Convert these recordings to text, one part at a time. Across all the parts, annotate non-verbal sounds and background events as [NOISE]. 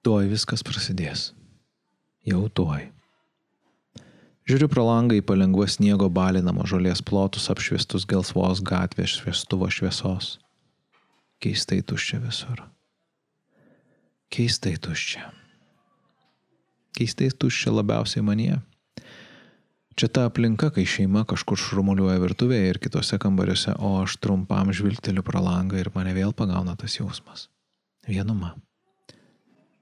Tuoj viskas prasidės. Jau tuoj. Žiūriu pro langą į palengvą sniego balinamo žolės plotus apšviestus gelsvos gatvės šviestuvo šviesos. Keistai tuščia visur. Keistai tuščia. Keistai tuščia labiausiai manie. Čia ta aplinka, kai šeima kažkur šurmuliuoja virtuvėje ir kitose kambariuose, o aš trumpam žvilgteliu pro langą ir mane vėl pagauna tas jausmas. Vienuma.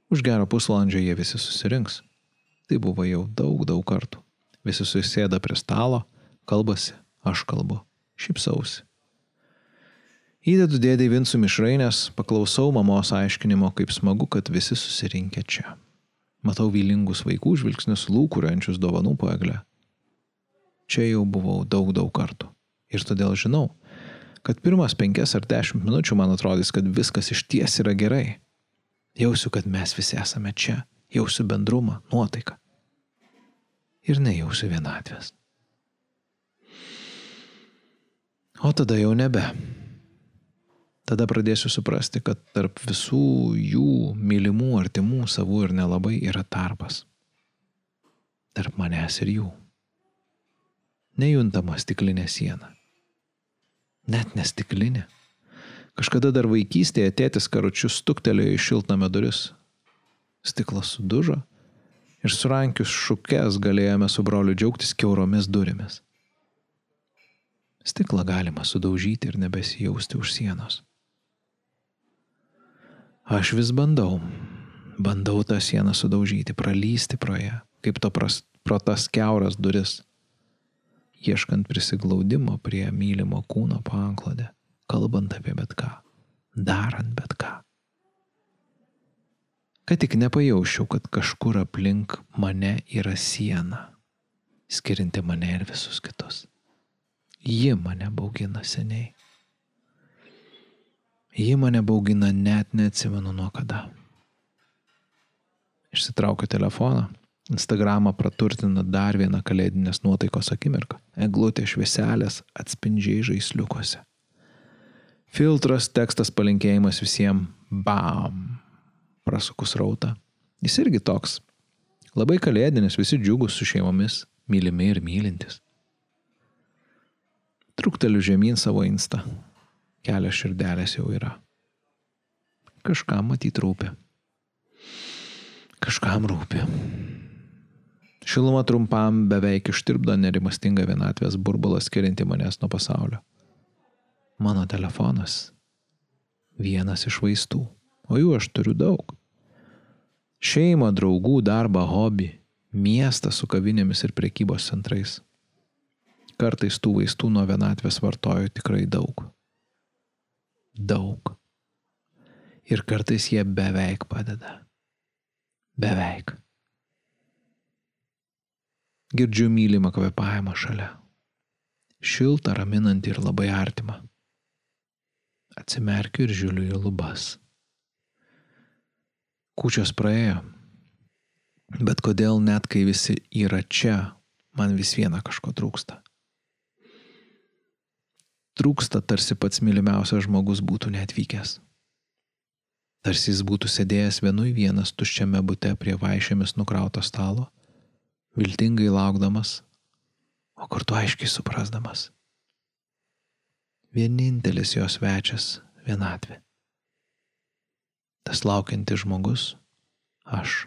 Už gerą pusvalandžio jie visi susirinks. Tai buvo jau daug, daug kartų. Visi susėda prie stalo, kalbasi, aš kalbu, šypsausi. Įdedu dėdai Vinsų mišrainės, paklausau mamos aiškinimo, kaip smagu, kad visi susirinkę čia. Matau vylingus vaikų žvilgsnius lūkuriančius dovanų paeglę. Čia jau buvau daug, daug kartų. Ir todėl žinau, kad pirmas penkias ar dešimt minučių man atrodys, kad viskas iš ties yra gerai. Jausiu, kad mes visi esame čia, jausiu bendrumą, nuotaiką. Ir nejausiu vienatvės. O tada jau nebe. Tada pradėsiu suprasti, kad tarp visų jų mylimų, artimų, savų ir nelabai yra tarpas. Tarp manęs ir jų. Nejuntama stiklinė siena. Net nestiklinė. Kažkada dar vaikystėje tėtis karučius stuktelėjo į šiltnamio duris. Stiklas sudužo ir surankius šukes galėjome su broliu džiaugtis keuromis durimis. Stiklą galima sudaužyti ir nebesijausti už sienos. Aš vis bandau, bandau tą sieną sudaužyti, pralysti pro ją, kaip to pras, pro tas keuras duris, ieškant prisiglaudimo prie mylimo kūno panklodę kalbant apie bet ką, darant bet ką. Kad tik nepajaučiau, kad kažkur aplink mane yra siena, skirinti mane ir visus kitus. Ji mane baugina seniai. Ji mane baugina net neatsimenu nuo kada. Išsitraukiu telefoną, Instagramą praturtina dar vieną kalėdinės nuotaikos akimirką. Eglutė švieselės atspindžiai žaisliukose. Filtras, tekstas, palinkėjimas visiems, bam, prasukus rautą. Jis irgi toks. Labai kalėdinis, visi džiugus su šeimomis, mylimi ir mylintis. Trukteliu žemyn savo insta. Kelias širdelės jau yra. Kažkam matyt rūpi. Kažkam rūpi. Šiluma trumpam beveik ištirpdo nerimastingą vienatvės burbulą skirianti manęs nuo pasaulio mano telefonas. Vienas iš vaistų, o jų aš turiu daug. Šeimą, draugų, darbą, hobį, miestą su kavinėmis ir prekybos centrais. Kartais tų vaistų nuo vienatvės vartoju tikrai daug. Daug. Ir kartais jie beveik padeda. Beveik. Girdžiu mylimą kvepavimą šalia. Šiltą, raminantį ir labai artimą. Atsimerkiu ir žiūriu į lubas. Kūčios praėjo. Bet kodėl net kai visi yra čia, man vis viena kažko trūksta. Trūksta tarsi pats mylimiausias žmogus būtų neatvykęs. Tarsi jis būtų sėdėjęs vienui vienas tuščiame bute prie vaišėmis nukrauto stalo, viltingai laukdamas, o kartu aiškiai suprasdamas vienintelis jos svečias - vienatvė. Tas laukiantis žmogus - aš.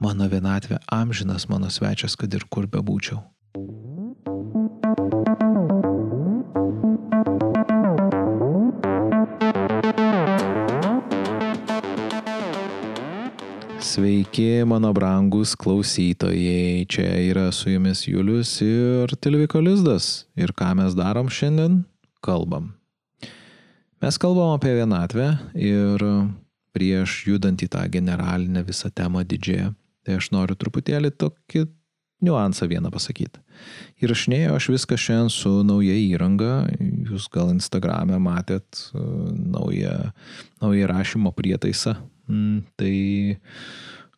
Mano vienatvė amžinas mano svečias, kad ir kur bebūčiau. Sveiki, mano brangus klausytojai. Čia yra su jumis Julius ir Tilviko Lizdas. Ir ką mes darom šiandien? Kalbam. Mes kalbam apie vienatvę ir prieš judant į tą generalinę visą temą didžiąją, tai aš noriu truputėlį tokį niuansą vieną pasakyti. Įrašinėjau aš viską šiandien su nauja įranga, jūs gal Instagram'e matėt uh, naują, naują rašymo prietaisą, Mm, tai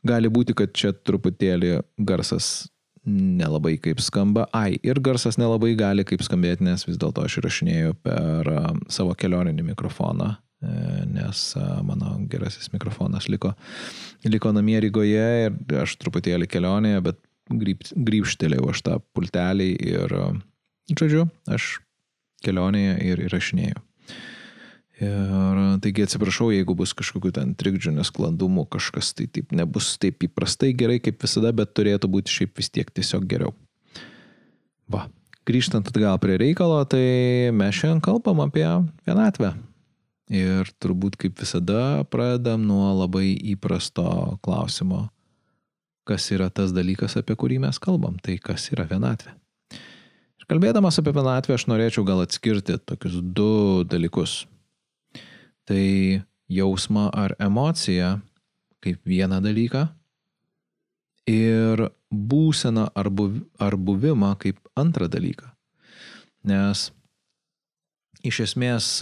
gali būti, kad čia truputėlį garsas nelabai kaip skamba. Ai, ir garsas nelabai gali kaip skambėti, nes vis dėlto aš įrašinėjau per savo kelioninį mikrofoną, e, nes mano gerasis mikrofonas liko, liko namie Rygoje ir aš truputėlį kelionėje, bet grįžtelėjau aš tą pultelį ir, žodžiu, aš kelionėje ir įrašinėjau. Ir taigi atsiprašau, jeigu bus kažkokių ten trikdžių, nesklandumų, kažkas tai taip nebus taip įprastai gerai kaip visada, bet turėtų būti šiaip vis tiek tiesiog geriau. Va, grįžtant atgal prie reikalo, tai mes šiandien kalbam apie vienatvę. Ir turbūt kaip visada pradedam nuo labai įprasto klausimo, kas yra tas dalykas, apie kurį mes kalbam, tai kas yra vienatvė. Ir kalbėdamas apie vienatvę, aš norėčiau gal atskirti tokius du dalykus tai jausmą ar emociją kaip vieną dalyką ir būseną ar, buv, ar buvimą kaip antrą dalyką. Nes iš esmės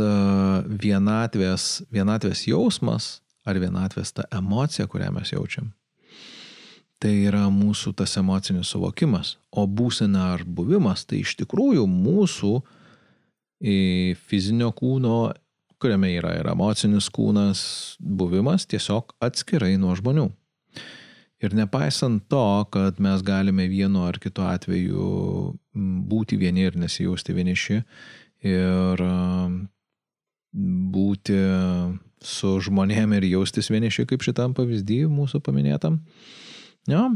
vienatvės, vienatvės jausmas ar vienatvės ta emocija, kurią mes jaučiam, tai yra mūsų tas emocinis suvokimas, o būsena ar buvimas tai iš tikrųjų mūsų fizinio kūno kuriame yra ir emocinis kūnas, buvimas tiesiog atskirai nuo žmonių. Ir nepaisant to, kad mes galime vienu ar kitu atveju būti vieni ir nesijausti vieniši ir būti su žmonėm ir jaustis vieniši, kaip šitam pavyzdį mūsų paminėtam. Jo,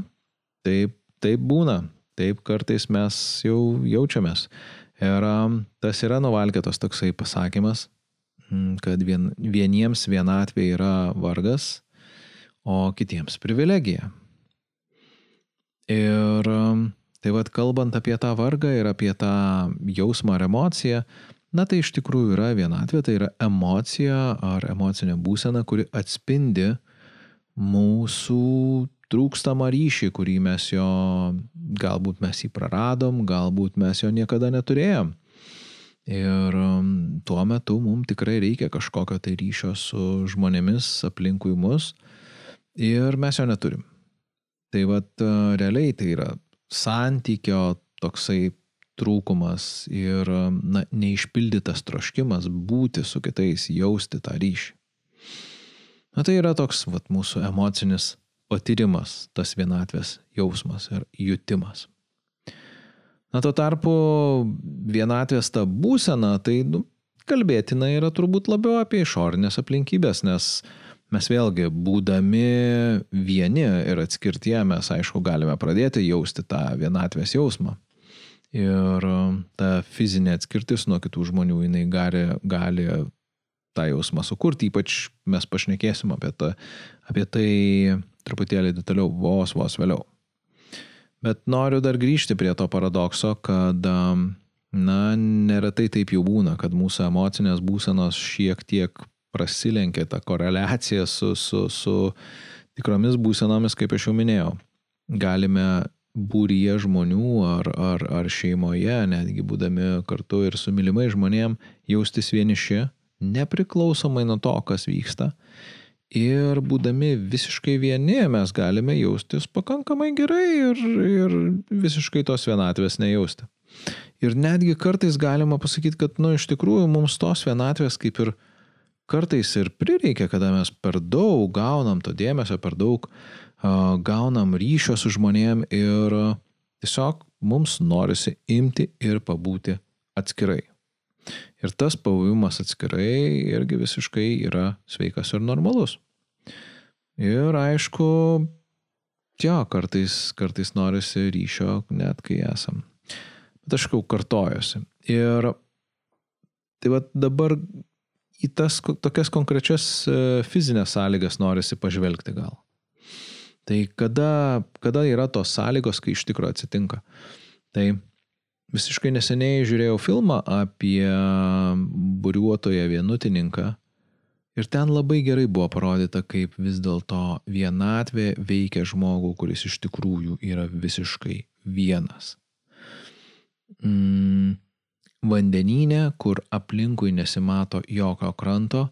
taip, taip būna, taip kartais mes jau jaučiamės. Ir tas yra nuvalkėtos toksai pasakymas, kad vien, vieniems vienatvė yra vargas, o kitiems privilegija. Ir um, tai vad kalbant apie tą vargą ir apie tą jausmą ar emociją, na tai iš tikrųjų yra vienatvė, tai yra emocija ar emocinė būsena, kuri atspindi mūsų trūkstamą ryšį, kurį mes jo, galbūt mes jį praradom, galbūt mes jo niekada neturėjom. Ir um, tuo metu mums tikrai reikia kažkokio tai ryšio su žmonėmis aplinkui mus ir mes jo neturim. Tai vad realiai tai yra santykio toksai trūkumas ir na, neišpildytas troškimas būti su kitais, jausti tą ryšį. Na tai yra toks vat, mūsų emocinis patyrimas, tas vienatvės jausmas ir jutimas. Na, tuo tarpu vienatvės ta būsena, tai nu, kalbėtina yra turbūt labiau apie išorinės aplinkybės, nes mes vėlgi, būdami vieni ir atskirtie, mes aišku galime pradėti jausti tą vienatvės jausmą. Ir ta fizinė atskirtis nuo kitų žmonių, jinai gali, gali tą jausmą sukurti, ypač mes pašnekėsim apie, tą, apie tai truputėlį detaliau vos vos vėliau. Bet noriu dar grįžti prie to paradokso, kad, na, neretai taip jau būna, kad mūsų emocinės būsenos šiek tiek prasilenkia tą koreliaciją su, su, su tikromis būsenomis, kaip aš jau minėjau. Galime būryje žmonių ar, ar, ar šeimoje, netgi būdami kartu ir su mylimai žmonėm, jaustis vieniši, nepriklausomai nuo to, kas vyksta. Ir būdami visiškai vieni mes galime jaustis pakankamai gerai ir, ir visiškai tos vienatvės nejausti. Ir netgi kartais galima pasakyti, kad, nu, iš tikrųjų mums tos vienatvės kaip ir kartais ir prireikia, kada mes per daug gaunam to dėmesio, per daug uh, gaunam ryšio su žmonėm ir uh, tiesiog mums norisi imti ir pabūti atskirai. Ir tas pabuvimas atskirai irgi visiškai yra sveikas ir normalus. Ir aišku, jo, kartais, kartais norisi ryšio, net kai esam. Bet aš jau kartojuosi. Ir tai va dabar į tas tokias konkrečias e, fizinės sąlygas norisi pažvelgti gal. Tai kada, kada yra tos sąlygos, kai iš tikrųjų atsitinka. Tai Visiškai neseniai žiūrėjau filmą apie buriuotoją vienutininką ir ten labai gerai buvo parodyta, kaip vis dėlto vienatvė veikia žmogų, kuris iš tikrųjų yra visiškai vienas. Mm, vandeninė, kur aplinkui nesimato jokio kranto,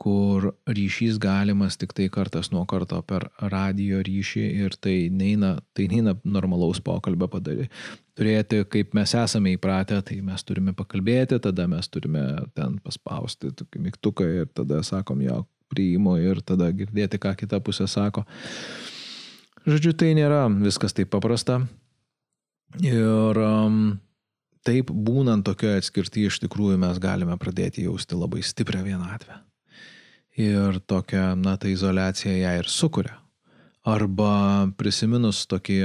kur ryšys galimas tik tai kartas nuo karto per radio ryšį ir tai neina, tai neina normalaus pokalbio padaryti. Turėti, kaip mes esame įpratę, tai mes turime pakalbėti, tada mes turime ten paspausti tokį mygtuką ir tada sakom, jo, priimu ir tada girdėti, ką kita pusė sako. Žodžiu, tai nėra viskas taip paprasta. Ir um, taip būnant tokioje atskirtyje iš tikrųjų mes galime pradėti jausti labai stiprią vienatvę. Ir tokia, na, ta izolacija ją ir sukuria. Arba prisiminus tokį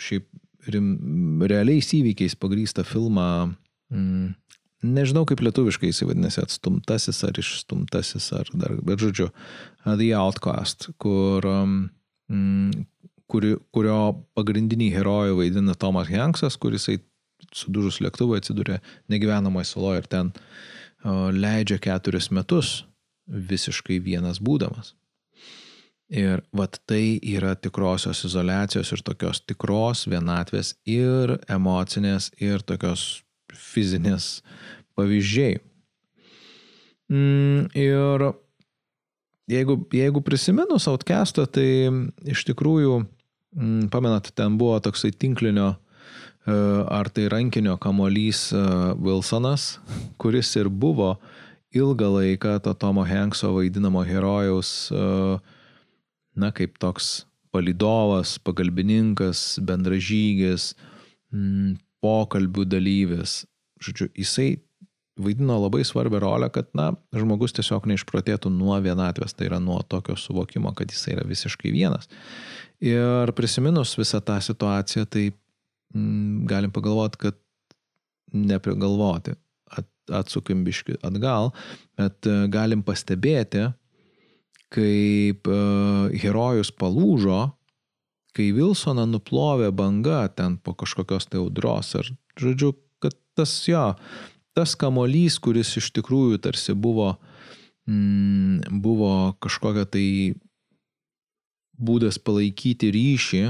šiaip rim, realiais įvykiais pagrįstą filmą, mm, nežinau kaip lietuviškai jis vadinasi, atstumtasis ar išstumtasis, ar dar, bet žodžiu, The Outcast, kur, mm, kuri, kurio pagrindinį herojų vaidina Tomas Hanksas, kuris sudužus lėktuvui atsidūrė negyvenamoje saloje ir ten o, leidžia keturis metus visiškai vienas būdamas. Ir vat tai yra tikrosios izolacijos ir tokios tikros vienatvės ir emocinės ir tokios fizinės pavyzdžiai. Mm, ir jeigu, jeigu prisiminus outcastą, tai iš tikrųjų, mm, pamenat, ten buvo toksai tinklinio e, ar tai rankinio kamolys e, Wilsonas, kuris ir buvo ilgą laiką to Tomo Hankso vaidinamo herojaus, e, na, kaip toks palidovas, pagalbininkas, bendražygis, mm, pokalbių dalyvis. Žodžiu, jisai vaidino labai svarbią rolę, kad, na, žmogus tiesiog neišprotėtų nuo vienatvės, tai yra nuo tokio suvokimo, kad jisai yra visiškai vienas. Ir prisiminus visą tą situaciją, tai mm, galim pagalvoti, kad neprigalvoti, atsukim biški atgal, bet e, galim pastebėti, kaip uh, herojus palūžo, kai Wilsoną nuplovė banga ten po kažkokios tai audros. Ir, žodžiu, kad tas jo, tas kamolys, kuris iš tikrųjų tarsi buvo, mm, buvo kažkokia tai būdas palaikyti ryšį,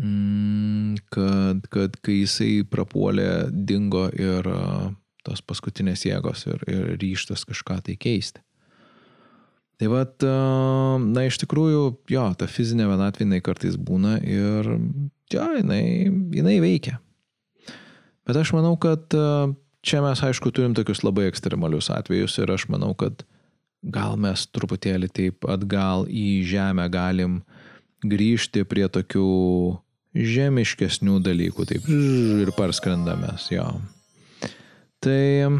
mm, kad, kad kai jisai prapuolė, dingo ir tos paskutinės jėgos ir, ir ryštas kažką tai keisti. Tai vad, na iš tikrųjų, jo, ta fizinė vienatvė jinai kartais būna ir, jo, jinai, jinai veikia. Bet aš manau, kad čia mes aišku turim tokius labai ekstremalius atvejus ir aš manau, kad gal mes truputėlį taip atgal į žemę galim grįžti prie tokių žemiškesnių dalykų, taip ir parskrendamės, jo. Tai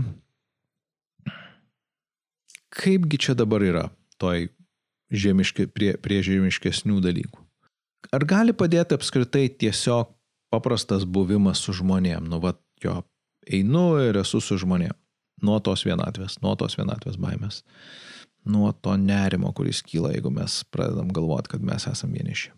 kaipgi čia dabar yra toj žemiški, prie, prie žemiškesnių dalykų? Ar gali padėti apskritai tiesiog paprastas buvimas su žmonėm, nu va, jo, einu ir esu su žmonėm. Nuo tos vienatvės, nuo tos vienatvės baimės, nuo to nerimo, kuris kyla, jeigu mes pradedam galvoti, kad mes esame vieniši.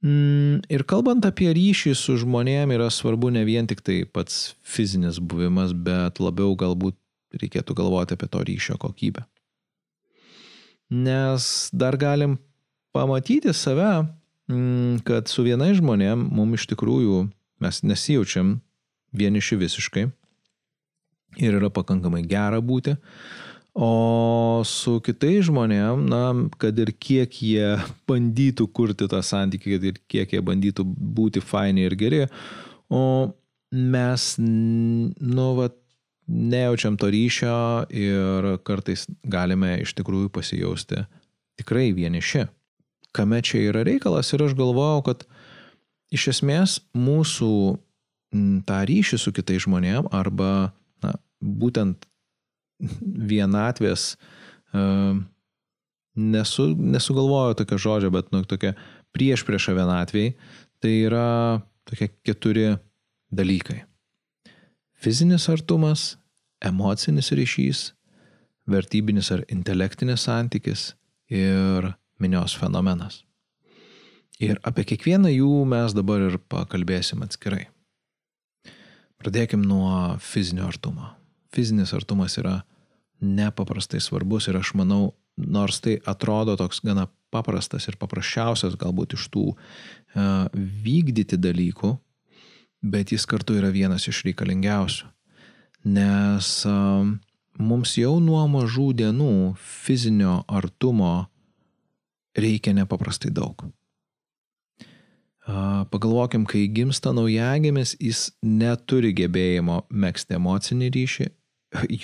Mm, ir kalbant apie ryšį su žmonėm yra svarbu ne vien tik tai pats fizinis buvimas, bet labiau galbūt reikėtų galvoti apie to ryšio kokybę. Nes dar galim pamatyti save, mm, kad su vienai žmonėm mums iš tikrųjų mes nesijaučiam vieniši visiškai ir yra pakankamai gera būti. O su kitais žmonėm, na, kad ir kiek jie bandytų kurti tą santykį, kad ir kiek jie bandytų būti faini ir geri, o mes, nu, va, nejaučiam to ryšio ir kartais galime iš tikrųjų pasijausti tikrai vieniši. Kame čia yra reikalas ir aš galvojau, kad iš esmės mūsų tą ryšį su kitais žmonėm arba na, būtent vienatvės, uh, nesu, nesugalvoju tokio žodžio, bet nu, tokia prieš priešą vienatviai, tai yra tokie keturi dalykai. Fizinis artumas, emocinis ryšys, vertybinis ar intelektinis santykis ir minios fenomenas. Ir apie kiekvieną jų mes dabar ir pakalbėsim atskirai. Pradėkim nuo fizinio artumo. Fizinis artumas yra nepaprastai svarbus ir aš manau, nors tai atrodo toks gana paprastas ir paprasčiausias galbūt iš tų uh, vykdyti dalykų, bet jis kartu yra vienas iš reikalingiausių. Nes uh, mums jau nuo mažų dienų fizinio artumo reikia nepaprastai daug. Pagalvokim, kai gimsta naujagimis, jis neturi gebėjimo mėgsti emocinį ryšį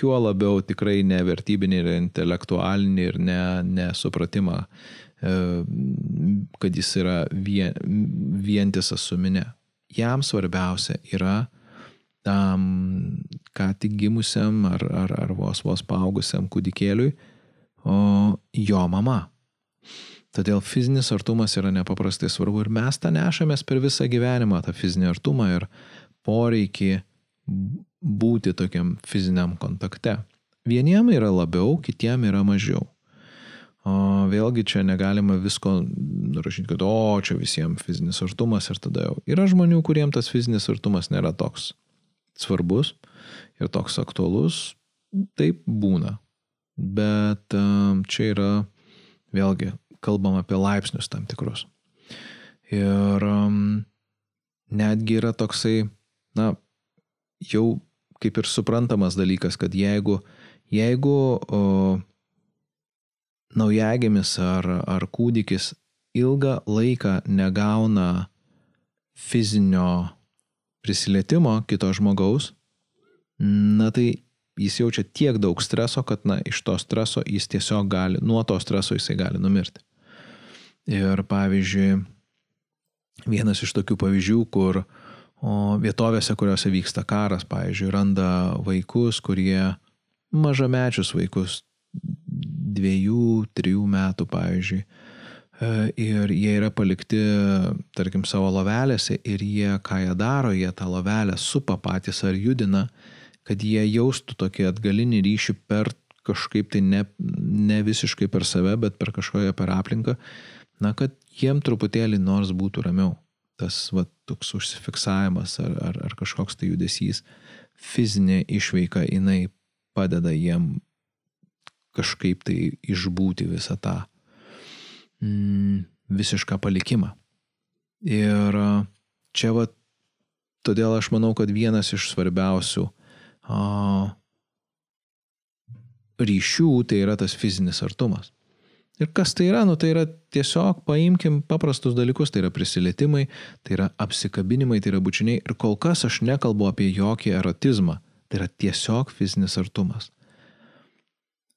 juo labiau tikrai ne vertybinį ir intelektualinį ir ne, nesupratimą, e, kad jis yra vien, vientisas su minė. Jam svarbiausia yra tam ką tik gimusiam ar, ar, ar vos vos paaugusiam kūdikėliui, o jo mama. Todėl fizinis artumas yra nepaprastai svarbu ir mes tą nešamės per visą gyvenimą, tą fizinį artumą ir poreikį būti tokiam fiziniam kontakte. Vieniem yra labiau, kitiem yra mažiau. O vėlgi čia negalima visko nurašyti, kad o čia visiems fizinis artumas ir tada jau. Yra žmonių, kuriems tas fizinis artumas nėra toks svarbus ir toks aktualus, taip būna. Bet um, čia yra vėlgi kalbam apie laipsnius tam tikrus. Ir netgi yra toksai, na, jau kaip ir suprantamas dalykas, kad jeigu, jeigu o, naujagimis ar, ar kūdikis ilgą laiką negauna fizinio prisilietimo kito žmogaus, na tai jis jaučia tiek daug streso, kad na, iš to streso jis tiesiog gali, nuo to streso jisai gali numirti. Ir pavyzdžiui, vienas iš tokių pavyzdžių, kur o, vietovėse, kuriuose vyksta karas, pavyzdžiui, randa vaikus, kurie mažamečius vaikus, dviejų, trijų metų, pavyzdžiui, E, ir jie yra palikti, tarkim, savo lovelėse ir jie, ką jie daro, jie tą lovelę supa patys ar judina, kad jie jaustų tokį atgalinį ryšį per kažkaip tai ne, ne visiškai per save, bet per kažkokią per aplinką, na, kad jiem truputėlį nors būtų ramiau. Tas, va, toks užsifiksavimas ar, ar, ar kažkoks tai judesys, fizinė išveika, jinai padeda jiem kažkaip tai išbūti visą tą mm, visišką palikimą. Ir čia va, todėl aš manau, kad vienas iš svarbiausių a, ryšių tai yra tas fizinis artumas. Ir kas tai yra? Nu, tai yra tiesiog paimkim paprastus dalykus, tai yra prisilietimai, tai yra apsikabinimai, tai yra bučiniai. Ir kol kas aš nekalbu apie jokį erotizmą, tai yra tiesiog fizinis artumas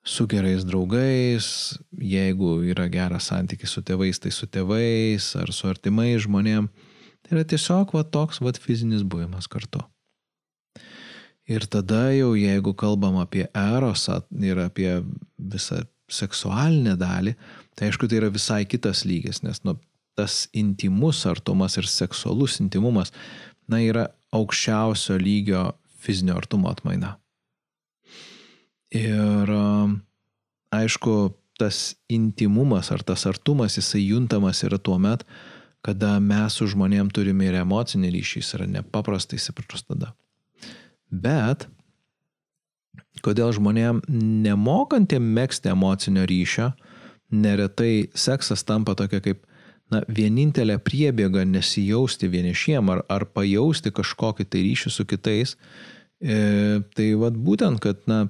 su gerais draugais, jeigu yra geras santykis su tėvais, tai su tėvais ar su artimais žmonėm. Tai yra tiesiog va toks va fizinis buvimas kartu. Ir tada jau jeigu kalbam apie erosą ir apie visą seksualinę dalį, tai aišku, tai yra visai kitas lygis, nes nu, tas intimus artumas ir seksualus intimumas, na, yra aukščiausio lygio fizinio artumo atmaina. Ir aišku, tas intimumas ar tas artumas, jisai juntamas yra tuo met, kada mes su žmonėm turime ir emocinį ryšį, jis yra nepaprastai stiprus tada. Bet kodėl žmonėm nemokantiem mėgsti emocinio ryšio, neretai seksas tampa tokia kaip na, vienintelė priebėga nesijausti vienišiem ar, ar pajausti kažkokį tai ryšį su kitais. E, tai vad būtent, kad na,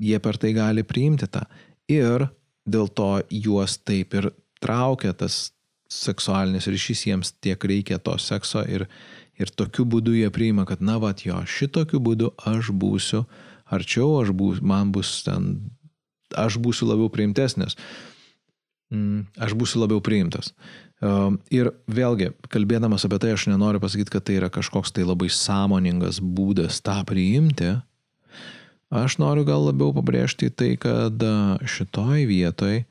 jie per tai gali priimti tą. Ir dėl to juos taip ir traukia tas seksualinis ryšys, jiems tiek reikia to sekso ir, ir tokiu būdu jie priima, kad na, va, jo, šitokiu būdu aš būsiu arčiau, aš būs, man bus ten, aš būsiu labiau priimtesnis, mm, aš būsiu labiau priimtas. Um, ir vėlgi, kalbėdamas apie tai, aš nenoriu pasakyti, kad tai yra kažkoks tai labai sąmoningas būdas tą priimti, Aš noriu gal labiau pabrėžti tai, kad šitoj vietoj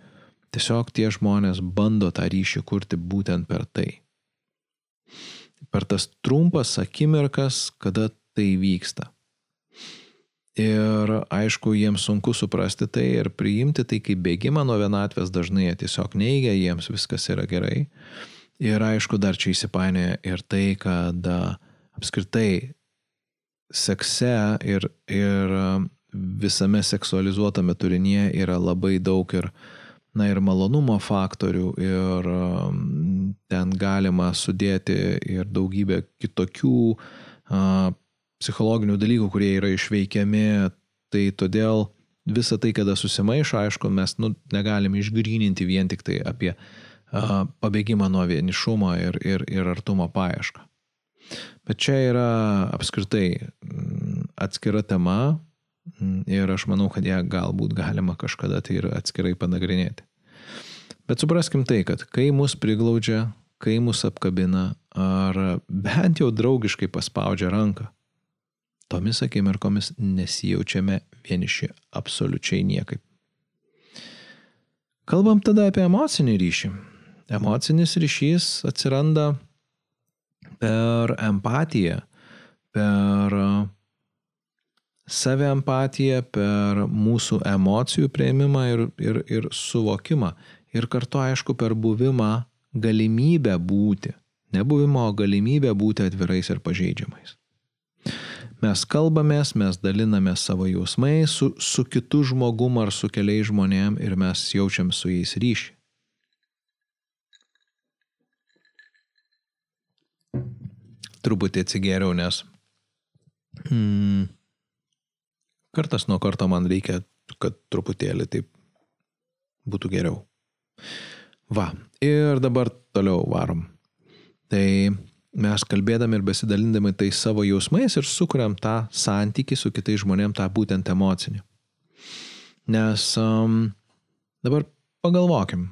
tiesiog tie žmonės bando tą ryšį kurti būtent per tai. Per tas trumpas akimirkas, kada tai vyksta. Ir aišku, jiems sunku suprasti tai ir priimti tai kaip bėgimą nuo vienatvės, dažnai jie tiesiog neigia, jiems viskas yra gerai. Ir aišku, dar čia įsipainioja ir tai, kad apskritai sekse ir, ir visame seksualizuotame turinyje yra labai daug ir, na, ir malonumo faktorių, ir ten galima sudėti ir daugybę kitokių psichologinių dalykų, kurie yra išveikiami. Tai todėl visą tai, kada susimaišo, aišku, mes nu, negalim išgryninti vien tik tai apie a, pabėgimą nuo vienišumo ir, ir, ir artumo paiešką. Bet čia yra apskritai atskira tema, Mm, ir aš manau, kad ją galbūt galima kažkada tai ir atskirai panagrinėti. Bet supraskim tai, kad kai mus priglaudžia, kai mus apkabina, ar bent jau draugiškai paspaudžia ranką, tomis akimirkomis nesijaučiame vieniši absoliučiai niekaip. Kalbam tada apie emocinį ryšį. Emocinis ryšys atsiranda per empatiją, per saviempatiją, per mūsų emocijų prieimimą ir, ir, ir suvokimą. Ir kartu, aišku, per buvimą galimybę būti. Nebuvimo, galimybę būti atvirais ir pažeidžiamais. Mes kalbamės, mes dalinamės savo jausmais su, su kitu žmogum ar su keliais žmonėm ir mes jaučiam su jais ryšį. Truputį atsigėriau, nes mm, kartas nuo karto man reikia, kad truputėlį taip būtų geriau. Va, ir dabar toliau varom. Tai mes kalbėdami ir besidalindami tai savo jausmais ir sukuriam tą santykį su kitais žmonėm, tą būtent emocinį. Nes um, dabar pagalvokim,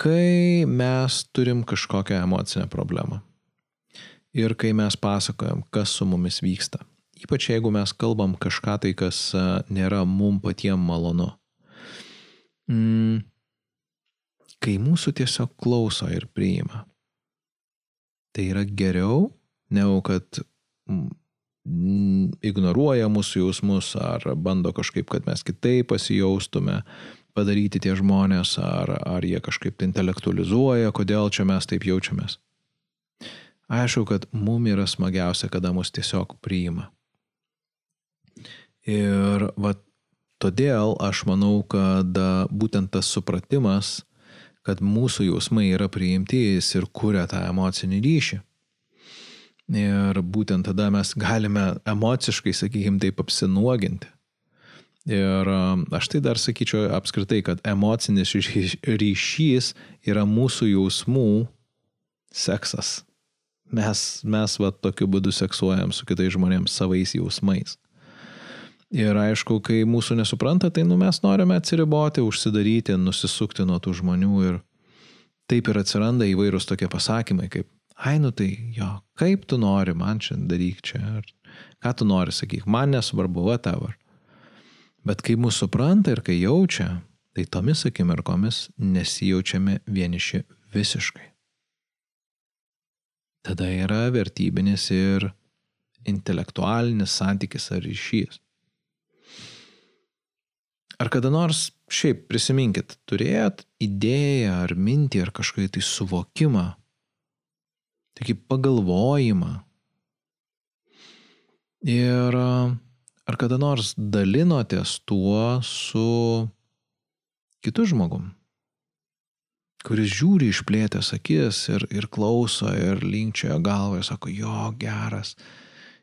kai mes turim kažkokią emocinę problemą ir kai mes pasakojam, kas su mumis vyksta, Ypač jeigu mes kalbam kažką tai, kas nėra mum patiem malonu. Mm, kai mūsų tiesiog klauso ir priima. Tai yra geriau, negu kad mm, ignoruoja mūsų jausmus ar bando kažkaip, kad mes kitaip pasijaustume, padaryti tie žmonės, ar, ar jie kažkaip tai intelektualizuoja, kodėl čia mes taip jaučiamės. Aišku, kad mum yra smagiausia, kada mus tiesiog priima. Ir va, todėl aš manau, kad būtent tas supratimas, kad mūsų jausmai yra priimti, jis ir kuria tą emocinį ryšį. Ir būtent tada mes galime emociškai, sakykime, taip apsinuoginti. Ir aš tai dar sakyčiau apskritai, kad emocinis ryšys yra mūsų jausmų seksas. Mes, mes va tokiu būdu seksuojam su kitais žmonėms savais jausmais. Ir aišku, kai mūsų nesupranta, tai nu, mes norime atsiriboti, užsidaryti, nusisukti nuo tų žmonių ir taip ir atsiranda įvairūs tokie pasakymai, kaip, ai nu tai jo, kaip tu nori, man čia daryk čia, ar ką tu nori, sakyk, man nesvarbu, whatever. Bet kai mūsų supranta ir kai jaučia, tai tomis akimirkomis nesijaučiame vieniši visiškai. Tada yra vertybinis ir intelektualinis santykis ar ryšys. Ar kada nors šiaip prisiminkit, turėjot idėją ar mintį ar kažkokį tai suvokimą, tokį pagalvojimą. Ir ar kada nors dalinotės tuo su kitu žmogum, kuris žiūri išplėtęs akis ir, ir klauso ir linkčioja galvą ir sako, jo, geras,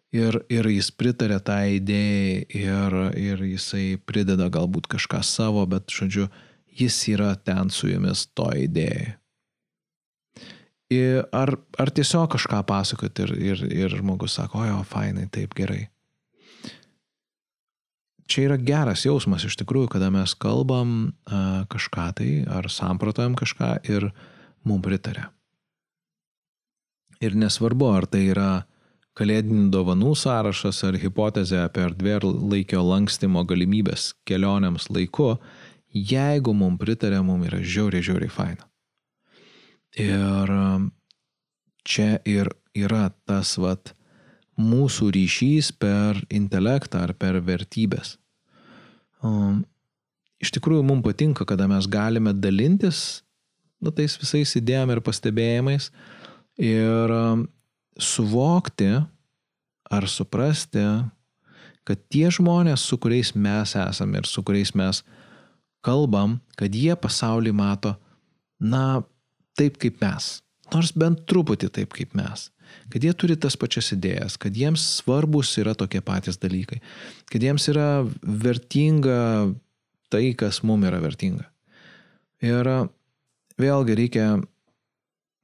Ir, ir jis pritarė tą tai idėją ir, ir jisai prideda galbūt kažką savo, bet, žodžiu, jis yra ten su jumis to idėjai. Ar, ar tiesiog kažką pasakot ir, ir, ir žmogus sako, o jo, fainai, taip gerai. Čia yra geras jausmas iš tikrųjų, kada mes kalbam a, kažką tai ar samprotojam kažką ir mum pritarė. Ir nesvarbu, ar tai yra kalėdinių dovanų sąrašas ar hipotezė apie erdvėlaikio lankstimo galimybės kelionėms laiku, jeigu mums pritarė, mums yra žiauriai, žiauriai faina. Ir um, čia ir yra tas vat mūsų ryšys per intelektą ar per vertybės. Um, iš tikrųjų, mums patinka, kada mes galime dalintis nu, tais visais idėjom ir pastebėjimais ir um, suvokti ar suprasti, kad tie žmonės, su kuriais mes esame ir su kuriais mes kalbam, kad jie pasaulį mato, na, taip kaip mes. Nors bent truputį taip kaip mes. Kad jie turi tas pačias idėjas, kad jiems svarbus yra tokie patys dalykai, kad jiems yra vertinga tai, kas mums yra vertinga. Ir vėlgi reikia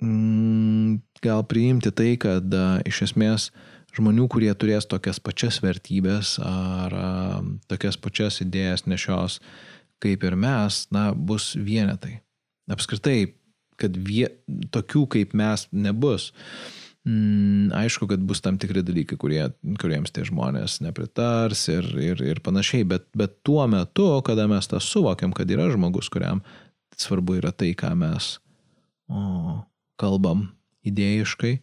mm, gal priimti tai, kad a, iš esmės žmonių, kurie turės tokias pačias vertybės ar a, tokias pačias idėjas nešios kaip ir mes, na, bus vienetai. Apskritai, kad vie, tokių kaip mes nebus. Mm, aišku, kad bus tam tikri dalykai, kurie, kuriems tie žmonės nepritars ir, ir, ir panašiai, bet, bet tuo metu, kada mes tą suvokiam, kad yra žmogus, kuriam svarbu yra tai, ką mes o, kalbam idėjiškai,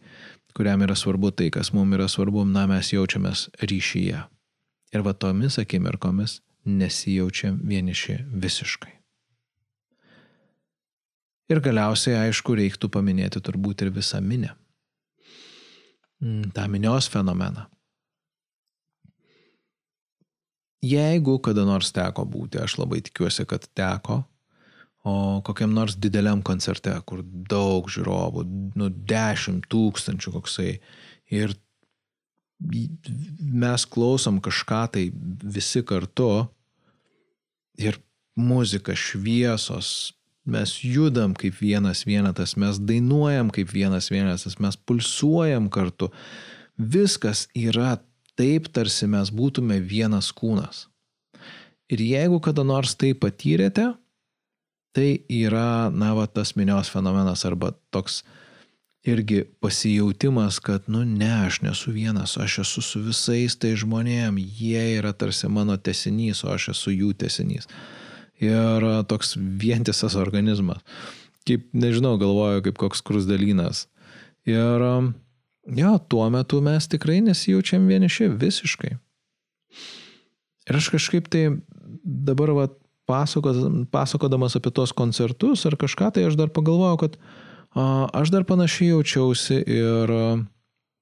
kuriam yra svarbu tai, kas mums yra svarbu, na, mes jaučiamės ryšyje. Ir va tomis akimirkomis nesijaučiam vieniši visiškai. Ir galiausiai, aišku, reiktų paminėti turbūt ir visą minę. Mm, tą minios fenomeną. Jeigu kada nors teko būti, aš labai tikiuosi, kad teko, o kokiam nors dideliam koncerte, kur daug žiūrovų, nu dešimt tūkstančių koksai, ir mes klausom kažką tai visi kartu, ir muzika, šviesos, mes judam kaip vienas vienetas, mes dainuojam kaip vienas vienetas, mes pulsuojam kartu. Viskas yra taip, tarsi mes būtume vienas kūnas. Ir jeigu kada nors tai patyrėte, tai yra, na, va, tas minios fenomenas arba toks irgi pasijautimas, kad, nu, ne, aš nesu vienas, aš esu su visais tai žmonėm, jie yra tarsi mano tesinys, o aš esu jų tesinys ir toks vientisas organizmas. Kaip, nežinau, galvoju, kaip koks krusdelynas. Ir jo, tuo metu mes tikrai nesijaučiam vieniši visiškai. Ir aš kažkaip tai dabar va, pasakodamas apie tos koncertus ar kažką, tai aš dar pagalvojau, kad a, aš dar panašiai jaučiausi ir,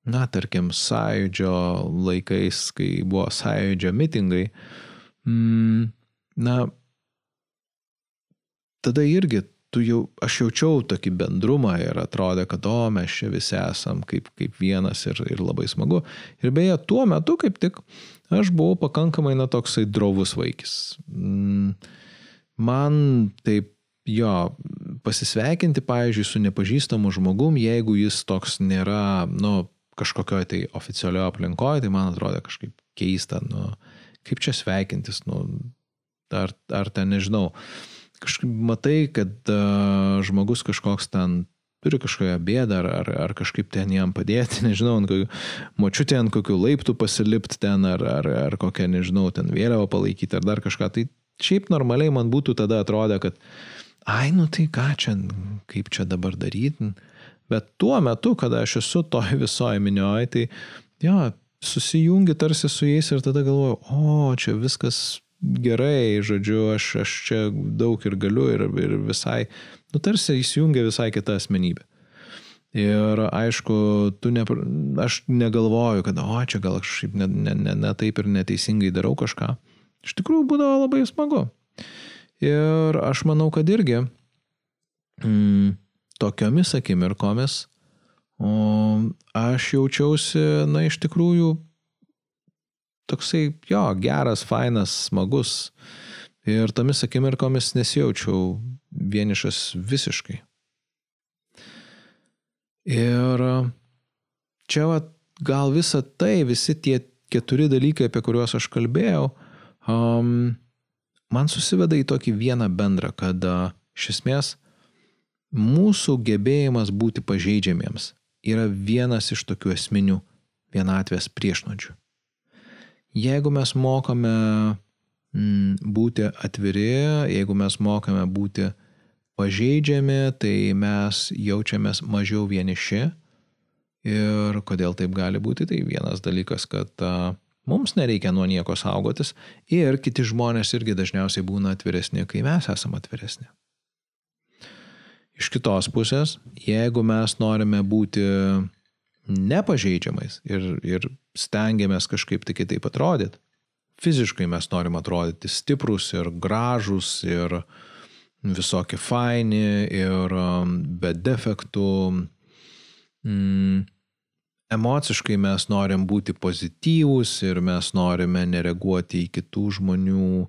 na, tarkim, sąjūdžio laikais, kai buvo sąjūdžio mitingai. Mm, na, tada irgi tu jau, aš jaučiau tokį bendrumą ir atrodė, kad o mes čia visi esam kaip, kaip vienas ir, ir labai smagu. Ir beje, tuo metu kaip tik aš buvau pakankamai na toksai drovus vaikis. Mm, man taip, jo, pasisveikinti, pavyzdžiui, su nepažįstamu žmogum, jeigu jis toks nėra, nu, kažkokioje tai oficialioje aplinkoje, tai man atrodo kažkaip keista, nu, kaip čia sveikintis, nu, ar, ar ten nežinau. Kažkaip matai, kad uh, žmogus kažkoks ten turi kažkokią bėdą ar, ar, ar kažkaip ten jam padėti, [LAUGHS] nežinau, ant kokių, močiutė ant kokių laiptų pasilipti ten ar, ar, ar kokią, nežinau, ten vėliavą palaikyti ar dar kažką. Tai šiaip normaliai man būtų tada atrodę, kad, ai, nu tai ką čia, kaip čia dabar daryti. Bet tuo metu, kada aš esu toj visoje minioje, tai jo, susijungi tarsi su jais ir tada galvoju, o, čia viskas gerai, žodžiu, aš, aš čia daug ir galiu ir, ir visai, nu tarsi įsijungia visai kita asmenybė. Ir aišku, ne, aš negalvoju, kad, o čia gal aš ne, ne, ne, ne taip ir neteisingai darau kažką. Iš tikrųjų būdavo labai smagu. Ir aš manau, kad irgi mm, tokiomis akimirkomis o, aš jaučiausi, na, iš tikrųjų toksai, jo, geras, fainas, smagus. Ir tomis akimirkomis nesijaučiau vienišas visiškai. Ir čia va, gal visa tai, visi tie keturi dalykai, apie kuriuos aš kalbėjau, um, man susiveda į tokį vieną bendrą, kad uh, iš esmės mūsų gebėjimas būti pažeidžiamiems yra vienas iš tokių esminių vienatvės priešnodžių. Jeigu mes mokame būti atviri, jeigu mes mokame būti pažeidžiami, tai mes jaučiamės mažiau vieniši. Ir kodėl taip gali būti, tai vienas dalykas, kad a, mums nereikia nuo nieko saugotis ir kiti žmonės irgi dažniausiai būna atviresni, kai mes esame atviresni. Iš kitos pusės, jeigu mes norime būti nepažeidžiamais ir, ir stengiamės kažkaip tai kitaip atrodyti. Fiziškai mes norim atrodyti stiprus ir gražus ir visokie faini ir um, be defektų. Mm, emociškai mes norim būti pozityvūs ir mes norime nereaguoti į kitų žmonių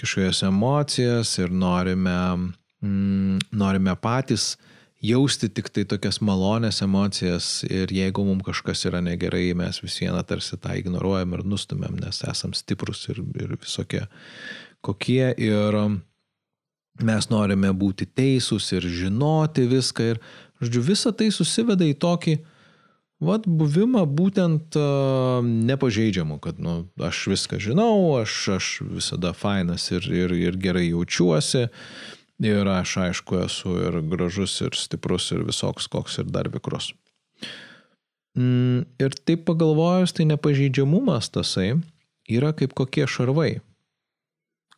kažkokias emocijas ir norime, mm, norime patys jausti tik tai tokias malonės emocijas ir jeigu mums kažkas yra negerai, mes vis vieną tarsi tą ignoruojam ir nustumėm, nes esam stiprus ir, ir visokie kokie ir mes norime būti teisūs ir žinoti viską ir, žodžiu, visa tai susiveda į tokį, Vat buvimą būtent uh, nepažeidžiamu, kad nu, aš viską žinau, aš, aš visada fainas ir, ir, ir gerai jaučiuosi, Ir aš aišku esu ir gražus, ir stiprus, ir visoks, koks ir dar vikrus. Mm, ir taip pagalvojus, tai nepažeidžiamumas tasai yra kaip kokie šarvai,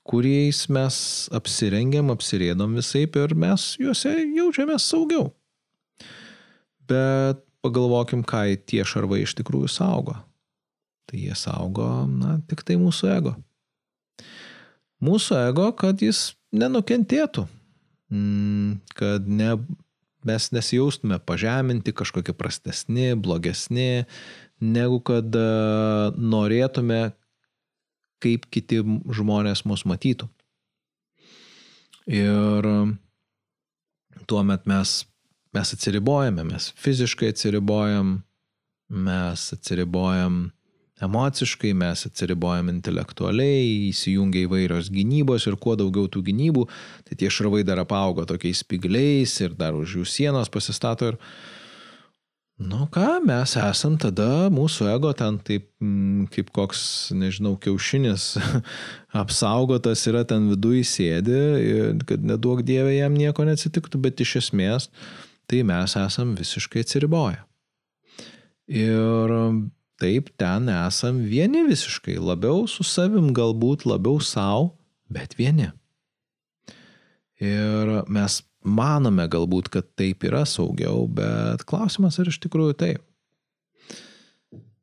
kuriais mes apsirengiam, apsirėdom visai ir mes juose jaučiamės saugiau. Bet pagalvokim, ką tie šarvai iš tikrųjų saugo. Tai jie saugo, na, tik tai mūsų ego. Mūsų ego, kad jis nenukentėtų, mm, kad ne, mes nesijaustume pažeminti, kažkokie prastesni, blogesni, negu kad e, norėtume, kaip kiti žmonės mus matytų. Ir tuomet mes, mes atsiribojame, mes fiziškai atsiribojam, mes atsiribojam emociškai, mes atsiribojam intelektualiai, įsijungia įvairios gynybos ir kuo daugiau tų gynybų, tai tie šarvai dar apauga tokiais spigliais ir dar už jų sienos pasistato ir, nu ką, mes esam tada, mūsų ego ten taip, mm, kaip koks, nežinau, kiaušinis [LAUGHS] apsaugotas yra ten viduje sėdi, kad nedaug dievė jam nieko neatsitiktų, bet iš esmės tai mes esam visiškai atsiriboję. Ir Taip, ten esam vieni visiškai, labiau su savim galbūt, labiau savo, bet vieni. Ir mes manome galbūt, kad taip yra saugiau, bet klausimas ar iš tikrųjų taip.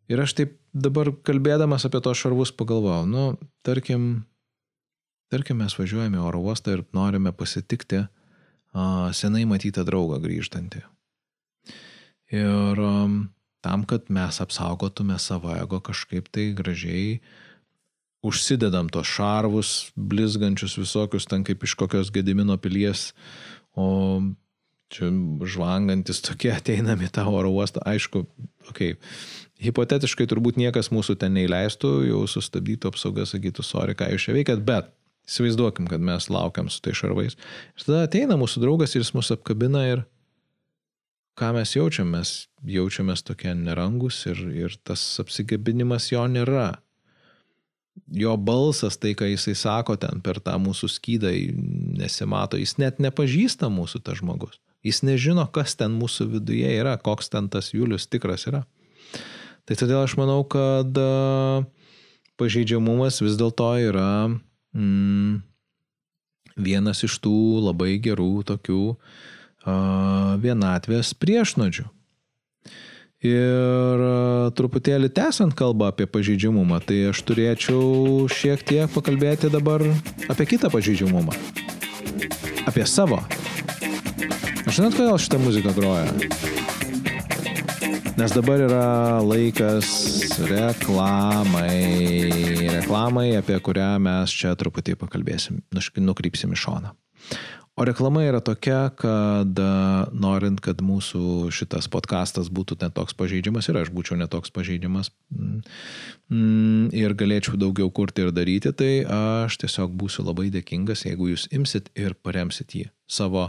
Ir aš taip dabar kalbėdamas apie tos šarvus pagalvojau, nu, tarkim, tarkim mes važiuojame į oro uostą ir norime pasitikti a, senai matytą draugą grįžtantį. Ir a, tam, kad mes apsaugotume savo ego kažkaip tai gražiai, užsidedam tos šarvus, blizgančius visokius, ten kaip iš kokios gedimino pilies, o čia žvangantis tokie [LAUGHS] ateinami tą oro uostą, aišku, okei, okay. hipotetiškai turbūt niekas mūsų ten neįleistų, jau sustabdytų apsauga, sakytų, sorry, ką jūs čia veikiat, bet įsivaizduokim, kad mes laukiam su tai šarvais. Ir tada ateina mūsų draugas ir jis mus apkabina ir ką mes jaučiam, mes jaučiamės tokie nerangus ir, ir tas apsigabinimas jo nėra. Jo balsas, tai ką jisai sako ten per tą mūsų skydą, nesimato, jis net nepažįsta mūsų tas žmogus. Jis nežino, kas ten mūsų viduje yra, koks ten tas Julius tikras yra. Tai todėl aš manau, kad pažeidžiamumas vis dėlto yra mm, vienas iš tų labai gerų tokių uh, vienatvės priešnodžių. Ir truputėlį tęsant kalbą apie pažeidžiamumą, tai aš turėčiau šiek tiek pakalbėti dabar apie kitą pažeidžiamumą. Apie savo. Žinot, kodėl šitą muziką groja? Nes dabar yra laikas reklamai. Reklamai, apie kurią mes čia truputį pakalbėsim, nukrypsim į šoną. O reklama yra tokia, kad e, norint, kad mūsų šitas podkastas būtų netoks pažeidžiamas ir aš būčiau netoks pažeidžiamas mm, mm, ir galėčiau daugiau kurti ir daryti, tai aš tiesiog būsiu labai dėkingas, jeigu jūs imsit ir paremsit jį savo,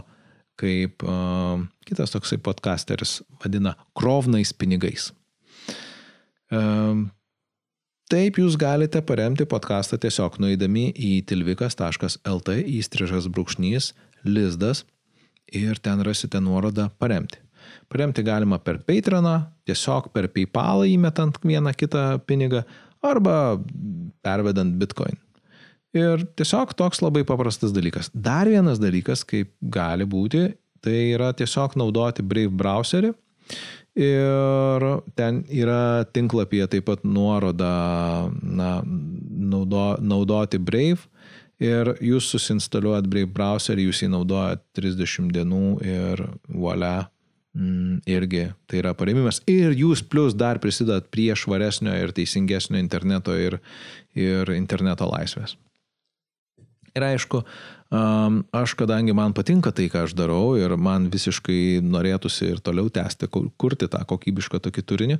kaip uh, kitas toksai podcasteris vadina, krovnais pinigais. Uh, Taip jūs galite paremti podcastą tiesiog nueidami į tilvikas.lt įstrižas brūkšnys lizdas ir ten rasite nuorodą paremti. Paremti galima per Patreoną, tiesiog per PayPal įmetant vieną kitą pinigą arba pervedant Bitcoin. Ir tiesiog toks labai paprastas dalykas. Dar vienas dalykas, kaip gali būti, tai yra tiesiog naudoti Brave browserį. Ir ten yra tinklapyje taip pat nuoroda na, naudo, naudoti Brave ir jūs susinstaliuojat Brave browserį, jūs jį naudojat 30 dienų ir volia, mm, irgi tai yra paremimas. Ir jūs plus dar prisidat prie švaresnio ir teisingesnio interneto ir, ir interneto laisvės. Ir aišku, aš, kadangi man patinka tai, ką aš darau ir man visiškai norėtųsi ir toliau tęsti, kurti tą kokybišką tokį turinį,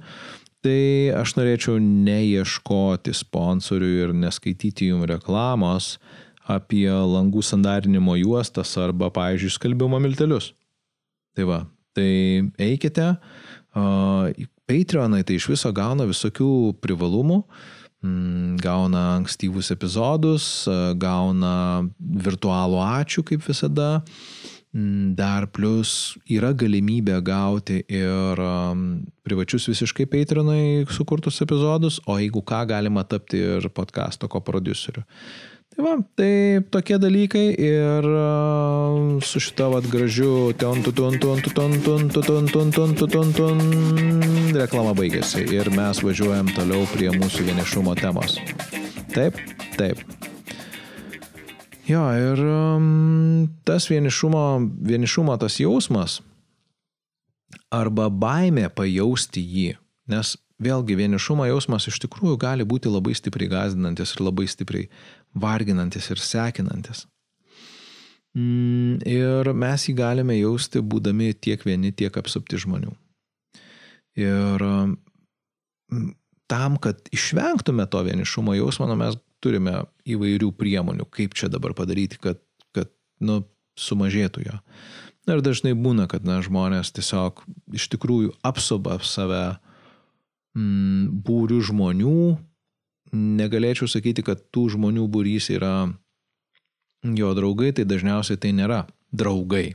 tai aš norėčiau neieškoti sponsorių ir neskaityti jum reklamos apie langų sandarinimo juostas arba, pavyzdžiui, skalbimo miltelius. Tai va, tai eikite, Patreonai tai iš viso gauna visokių privalumų, mm, gauna ankstyvus epizodus, gauna virtualų ačiū kaip visada, mm, dar plus yra galimybė gauti ir privačius visiškai Patreonai sukurtus epizodus, o jeigu ką, galima tapti ir podcasto koproduceriu. Tai va, tai tokie dalykai ir su šita vad gražiu reklama baigėsi ir mes važiuojam toliau prie mūsų vienišumo temos. Taip, taip. Jo, ir tas vienišumo, vienišumo tas jausmas arba baimė pajausti jį, nes vėlgi vienišumo jausmas iš tikrųjų gali būti labai stipriai gazdinantis ir labai stipriai varginantis ir sekinantis. Mm, ir mes jį galime jausti būdami tiek vieni, tiek apsupti žmonių. Ir mm, tam, kad išvengtume to vienišumo jausmo, nu, mes turime įvairių priemonių, kaip čia dabar padaryti, kad, kad nu, sumažėtų jo. Ir dažnai būna, kad na, žmonės tiesiog iš tikrųjų apsuba save mm, būrių žmonių, negalėčiau sakyti, kad tų žmonių būrys yra jo draugai, tai dažniausiai tai nėra draugai.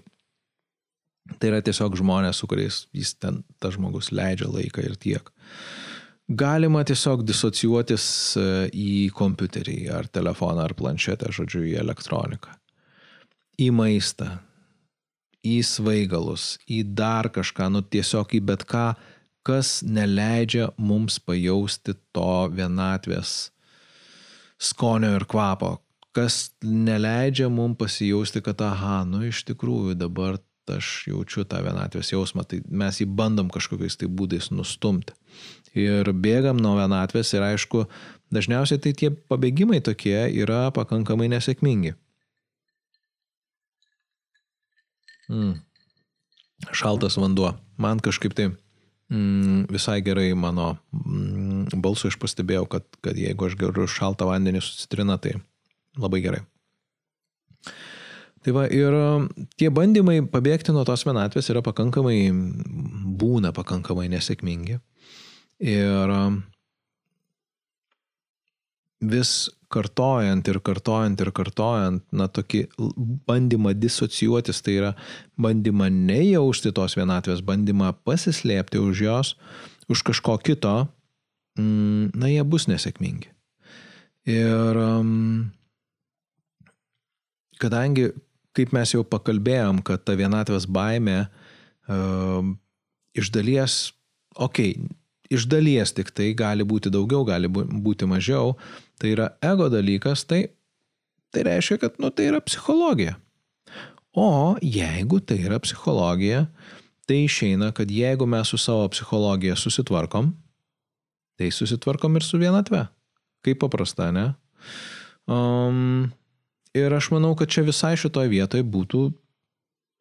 Tai yra tiesiog žmonės, su kuriais jis ten, tas žmogus leidžia laiką ir tiek. Galima tiesiog disocijuotis e, į kompiuterį, ar telefoną, ar planšetę, žodžiu, į elektroniką. Į maistą, į svaigalus, į dar kažką, nu tiesiog į bet ką, kas neleidžia mums pajausti to vienatvės skonio ir kvapo, kas neleidžia mums pasijausti, kad aha, nu iš tikrųjų dabar aš jaučiu tą vienatvės jausmą, tai mes jį bandom kažkokiais tai būdais nustumti. Ir bėgam nuo vienatvės ir aišku, dažniausiai tai tie pabėgimai tokie yra pakankamai nesėkmingi. Mm. Šaltas vanduo. Man kažkaip tai visai gerai mano mm, balsu aš pastebėjau, kad, kad jeigu aš geriu šaltą vandenį su citrina, tai labai gerai. Tai va ir tie bandymai pabėgti nuo tos vienatvės yra pakankamai, būna pakankamai nesėkmingi. Ir vis kartojant ir kartojant ir kartojant, na, tokį bandymą disocijuotis, tai yra bandymą nejausti tos vienatvės, bandymą pasislėpti už jos, už kažko kito, mm, na, jie bus nesėkmingi. Ir kadangi, kaip mes jau pakalbėjom, kad ta vienatvės baime iš dalies, okei, okay, iš dalies tik tai gali būti daugiau, gali būti mažiau, tai yra ego dalykas, tai, tai reiškia, kad nu, tai yra psichologija. O jeigu tai yra psichologija, tai išeina, kad jeigu mes su savo psichologija susitvarkom, tai susitvarkom ir su vienatve. Kaip paprasta, ne? Um, ir aš manau, kad čia visai šitoje vietoje būtų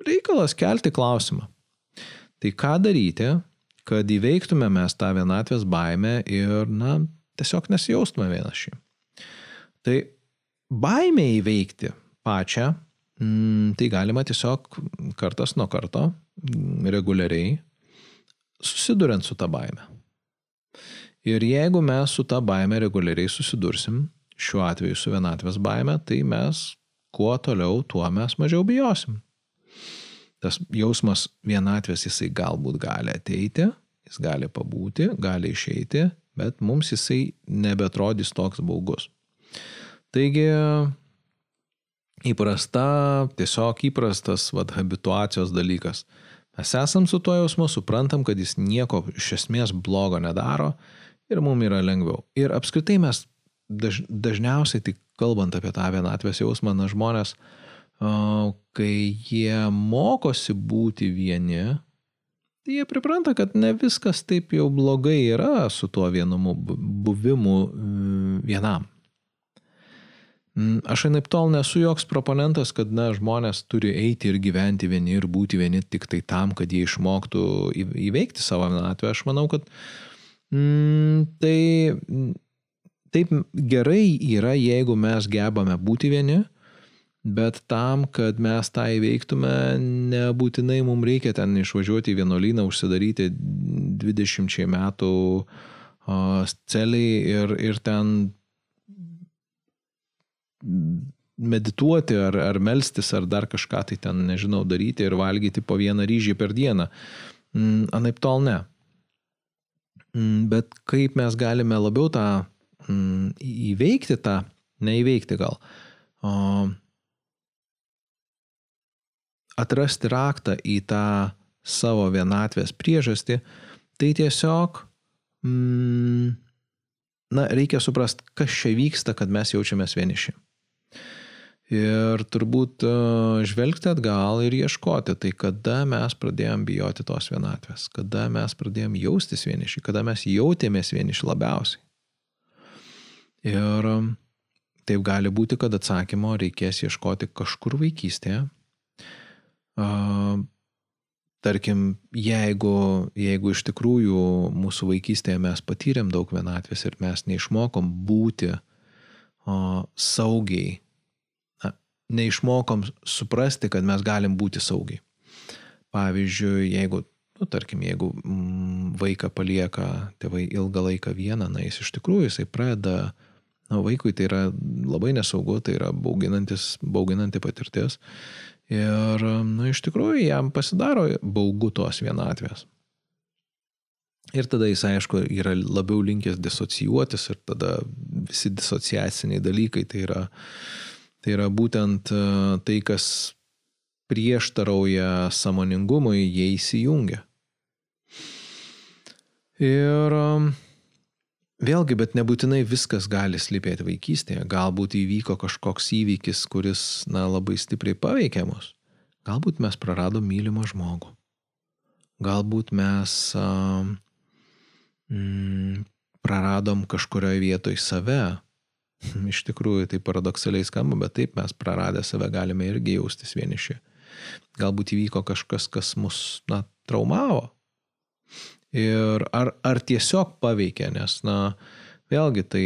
reikalas kelti klausimą. Tai ką daryti, kad įveiktume mes tą vienatvės baimę ir, na, tiesiog nesijaustume vienaši. Tai baimę įveikti pačią, mm, tai galima tiesiog kartas nuo karto, mm, reguliariai, susiduriant su tą baimę. Ir jeigu mes su tą baimę reguliariai susidursim, šiuo atveju su vienatvės baime, tai mes kuo toliau, tuo mes mažiau bijosim tas jausmas vienatvės jisai galbūt gali ateiti, jis gali pabūti, gali išeiti, bet mums jisai nebetrodys toks baugus. Taigi, įprasta, tiesiog įprastas vad habituacijos dalykas. Mes esam su tuo jausmu, suprantam, kad jis nieko iš esmės blogo nedaro ir mums yra lengviau. Ir apskritai mes daž, dažniausiai, tik kalbant apie tą vienatvės jausmą, na žmonės kai jie mokosi būti vieni, tai jie pripranta, kad ne viskas taip jau blogai yra su tuo vienumu buvimu vienam. Mm, aš anaip tol nesu joks proponentas, kad na, žmonės turi eiti ir gyventi vieni ir būti vieni tik tai tam, kad jie išmoktų įveikti savo vienatvę. Aš manau, kad mm, tai taip gerai yra, jeigu mes gebame būti vieni, bet tam, kad mes tą įveiktume, nebūtinai mums reikia ten išvažiuoti į vienuolyną, užsidaryti 20 metų celiai ir, ir ten medituoti ar, ar melstis ar dar kažką tai ten, nežinau, daryti ir valgyti po vieną ryžį per dieną. Mm, anaip tol ne. Mm, bet kaip mes galime labiau tą mm, įveikti tą, neįveikti gal, atrasti raktą į tą savo vienatvės priežastį, tai tiesiog na, reikia suprasti, kas čia vyksta, kad mes jaučiamės vieniši. Ir turbūt e, žvelgti atgal ir ieškoti, tai kada mes pradėjom bijoti tos vienatvės, kada mes pradėjom jaustis vieniši, kada mes jautėmės vieniši labiausiai. Ir e, taip gali būti, kad atsakymo reikės ieškoti kažkur vaikystėje. E, tarkim, jeigu, jeigu iš tikrųjų mūsų vaikystėje mes patyrėm daug vienatvės ir mes neišmokom būti saugiai neišmokom suprasti, kad mes galim būti saugiai. Pavyzdžiui, jeigu, nu, tarkim, jeigu mm, vaiką palieka tėvai ilgą laiką vieną, na jis iš tikrųjų jisai pradeda, na vaikui tai yra labai nesaugu, tai yra bauginanti patirtis. Ir, na iš tikrųjų, jam pasidaro baugu tos vienatvės. Ir tada jis, aišku, yra labiau linkęs disocijuotis ir tada visi disociaciniai dalykai tai yra Tai yra būtent e, tai, kas prieštarauja samoningumui, jie įsijungia. Ir e, vėlgi, bet nebūtinai viskas gali slypėti vaikystėje. Galbūt įvyko kažkoks įvykis, kuris na, labai stipriai paveikė mus. Galbūt mes praradom mylimą žmogų. Galbūt mes uh, mm, praradom kažkurioje vietoje save, [LAUGHS] Iš tikrųjų tai paradoksaliai skamba, bet taip mes praradę save galime irgi jaustis vieniši. Galbūt įvyko kažkas, kas mus na, traumavo. Ir ar, ar tiesiog paveikė, nes, na, vėlgi tai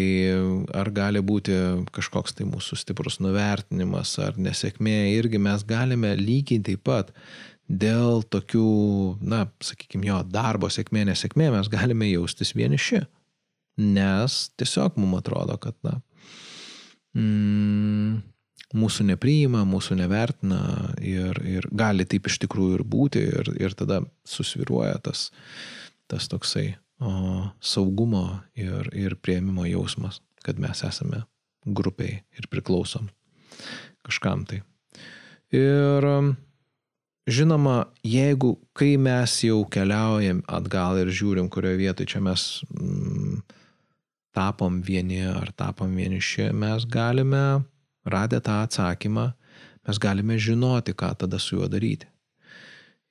ar gali būti kažkoks tai mūsų stiprus nuvertinimas ar nesėkmė, irgi mes galime lygiai taip pat dėl tokių, na, sakykime, jo darbo sėkmė, nesėkmė mes galime jaustis vieniši. Nes tiesiog mums atrodo, kad, na, mm, mūsų nepriima, mūsų nevertina ir, ir gali taip iš tikrųjų ir būti ir, ir tada susviruoja tas, tas toksai o, saugumo ir, ir prieimimo jausmas, kad mes esame grupiai ir priklausom kažkam tai. Ir žinoma, jeigu kai mes jau keliaujam atgal ir žiūrim, kurioje vietoje čia mes mm, tapom vieni ar tapom vieniši, mes galime, radę tą atsakymą, mes galime žinoti, ką tada su juo daryti.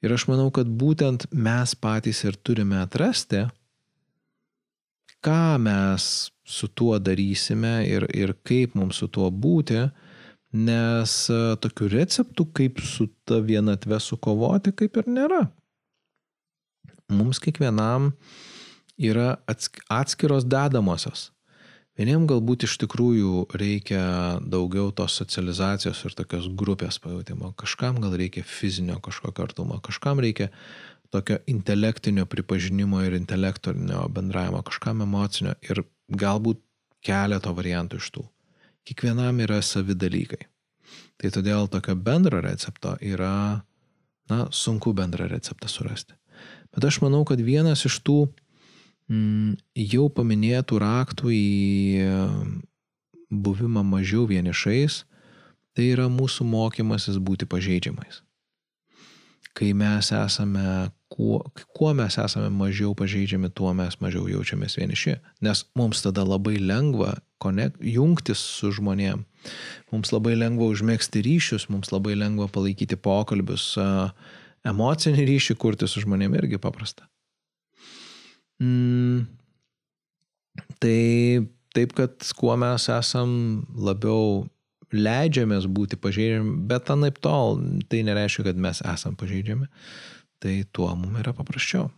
Ir aš manau, kad būtent mes patys ir turime atrasti, ką mes su tuo darysime ir, ir kaip mums su tuo būti, nes e, tokių receptų, kaip su ta vienatve sukovoti, kaip ir nėra. Mums kiekvienam uh, yra atskiros dedamosios. Vieniem galbūt iš tikrųjų reikia daugiau tos socializacijos ir tokios grupės pajūtimo, kažkam gal reikia fizinio kažkokio artumo, kažkam reikia tokio intelektinio pripažinimo ir intelektinio bendravimo, kažkam emocinio ir galbūt keletą variantų iš tų. Kiekvienam yra savi dalykai. Tai todėl tokio bendro recepto yra, na, sunku bendrą receptą surasti. Bet aš manau, kad vienas iš tų jau paminėtų raktų į buvimą mažiau vienišais, tai yra mūsų mokymasis būti pažeidžiamais. Kai mes esame, kuo, kuo mes esame mažiau pažeidžiami, tuo mes mažiau jaučiamės vieniši. Nes mums tada labai lengva connect, jungtis su žmonėm. Mums labai lengva užmėgsti ryšius, mums labai lengva palaikyti pokalbius, emocinį ryšį kurti su žmonėm irgi paprasta. Mm, tai taip, kad kuo mes esam labiau leidžiamės būti pažeidžiami, bet anaip tol tai nereiškia, kad mes esam pažeidžiami, tai tuo mums yra paprasčiau.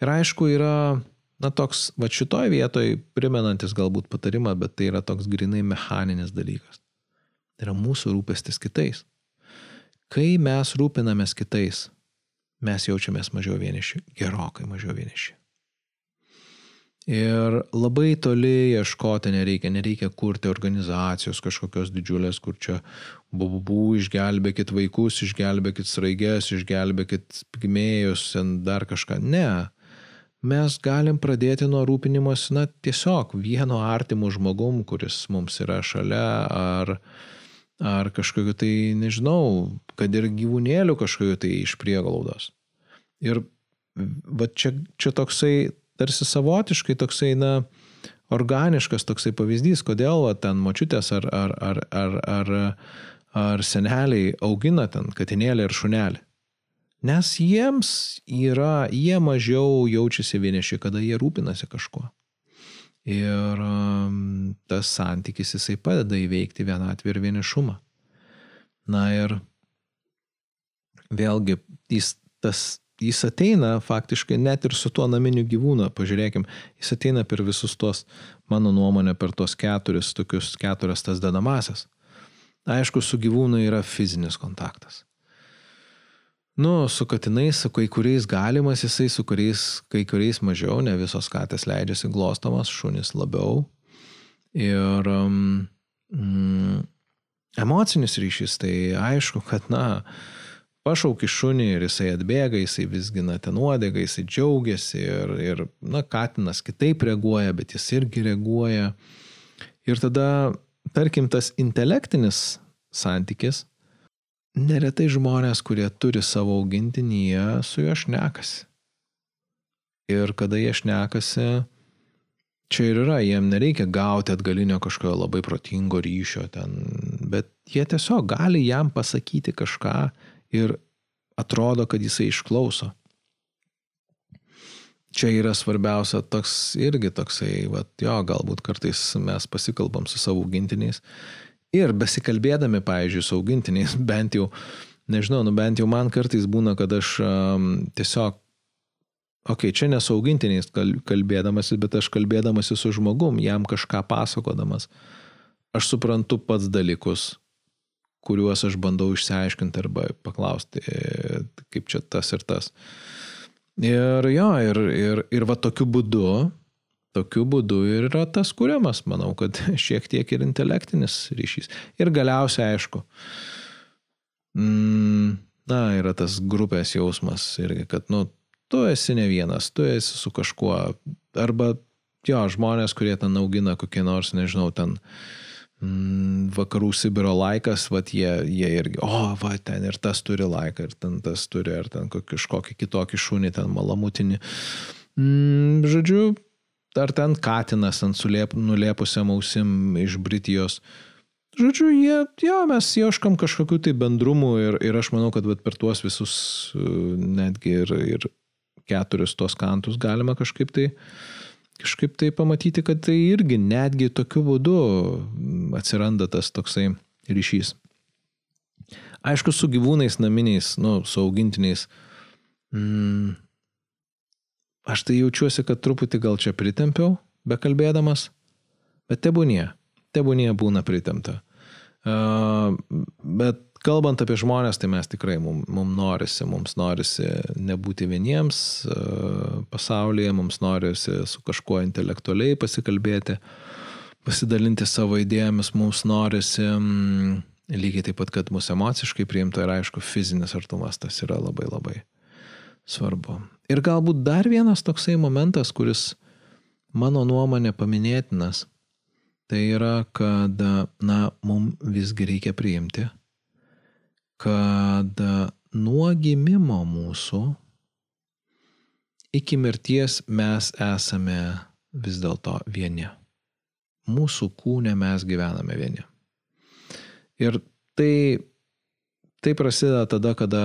Ir aišku, yra, na, toks, va šitoj vietoj primenantis galbūt patarimą, bet tai yra toks grinai mechaninis dalykas. Tai yra mūsų rūpestis kitais. Kai mes rūpinamės kitais, mes jaučiamės mažiau vieniši, gerokai mažiau vieniši. Ir labai toli ieškoti nereikia, nereikia kurti organizacijos kažkokios didžiulės, kur čia bububu, išgelbėkit vaikus, išgelbėkit sraigės, išgelbėkit pigmėjus, dar kažką. Ne. Mes galim pradėti nuo rūpinimos, na, tiesiog vieno artimų žmogum, kuris mums yra šalia, ar, ar kažkokiu tai, nežinau, kad ir gyvūnėlių kažkokiu tai iš prieglaudos. Ir va čia, čia toksai, tarsi savotiškai toksai, na, organiškas toksai pavyzdys, kodėl va, ten močiutės ar, ar, ar, ar, ar, ar seneliai augina ten katinėlį ir šunelį. Nes jiems yra, jie mažiau jaučiasi vieniši, kada jie rūpinasi kažkuo. Ir um, tas santykis jisai padeda įveikti vienatvį ir vienišumą. Na ir vėlgi, jis, tas jis ateina faktiškai net ir su tuo naminiu gyvūnu, pažiūrėkim, jis ateina per visus tuos, mano nuomonė, per tuos keturis, tokius keturias tas dedamasias. Aišku, su gyvūnu yra fizinis kontaktas. Nu, su katinais, su kai kuriais galimas jisai, su kuriais, kai kuriais mažiau, ne visos katės leidžiasi glostomas, šunis labiau. Ir um, mm, emocinis ryšys, tai aišku, kad, na, pašauki šunį ir jisai atbėga, jisai visgina ten nuodėgą, jisai džiaugiasi ir, ir, na, katinas kitaip reaguoja, bet jis irgi reaguoja. Ir tada, tarkim, tas intelektinis santykis, neretai žmonės, kurie turi savo augintinį, jie su juo šnekasi. Ir kada jie šnekasi, čia ir yra, jiem nereikia gauti atgalinio kažkokio labai protingo ryšio ten, bet jie tiesiog gali jam pasakyti kažką ir atrodo, kad jisai išklauso. Čia yra svarbiausia toks irgi toksai, va, jo, galbūt kartais mes pasikalbam su savo augintiniais ir besikalbėdami, pavyzdžiui, su augintiniais, [LAUGHS] bent jau, nežinau, nu bent jau man kartais būna, kad aš um, tiesiog, okei, okay, čia nesu augintiniais kalbėdamasis, bet aš kalbėdamasis su žmogum, jam kažką pasakodamas, aš suprantu pats dalykus, kuriuos aš bandau išsiaiškinti arba paklausti, kaip čia tas ir tas. Ir jo, ir, ir, ir va tokiu būdu, tokiu būdu ir yra tas kuriamas, manau, kad [LAUGHS] šiek tiek ir intelektinis ryšys. Ir galiausiai, aišku, mm, na, yra tas grupės jausmas irgi, kad, nu, tu esi ne vienas, tu esi su kažkuo, arba, jo, žmonės, kurie ten augina kokie nors, nežinau, ten Mm, vakarų Sibiro laikas, va jie, jie irgi, o, va, ten ir tas turi laiką, ir ten tas turi, ar ten kažkokį kitokį šunį, ten malamutinį. Mm, žodžiu, ar ten katinas ant sulėp, nulėpusiam ausim iš Britijos. Žodžiu, jie, jo, mes ieškam kažkokių tai bendrumų ir, ir aš manau, kad vat, per tuos visus netgi ir, ir keturis tos kantus galima kažkaip tai kažkaip tai pamatyti, kad tai irgi netgi tokiu būdu atsiranda tas toksai ryšys. Aišku, su gyvūnais naminiais, nu, su augintiniais. Mm, aš tai jaučiuosi, kad truputį gal čia pritempiau, bekalbėdamas, bet tebūnie, tebūnie būna pritempta. Uh, bet kalbant apie žmonės, tai mes tikrai, mums mum norisi, mums norisi nebūti vieniems uh, pasaulyje, mums norisi su kažkuo intelektualiai pasikalbėti, pasidalinti savo idėjomis, mums norisi mm, lygiai taip pat, kad mūsų emociškai priimta ir aišku, fizinis artumas tas yra labai labai svarbu. Ir galbūt dar vienas toksai momentas, kuris mano nuomonė paminėtinas, tai yra, kad, na, mums visgi reikia priimti kad nuo gimimo mūsų iki mirties mes esame vis dėlto vieni. Mūsų kūne mes gyvename vieni. Ir tai, tai prasideda tada, kada,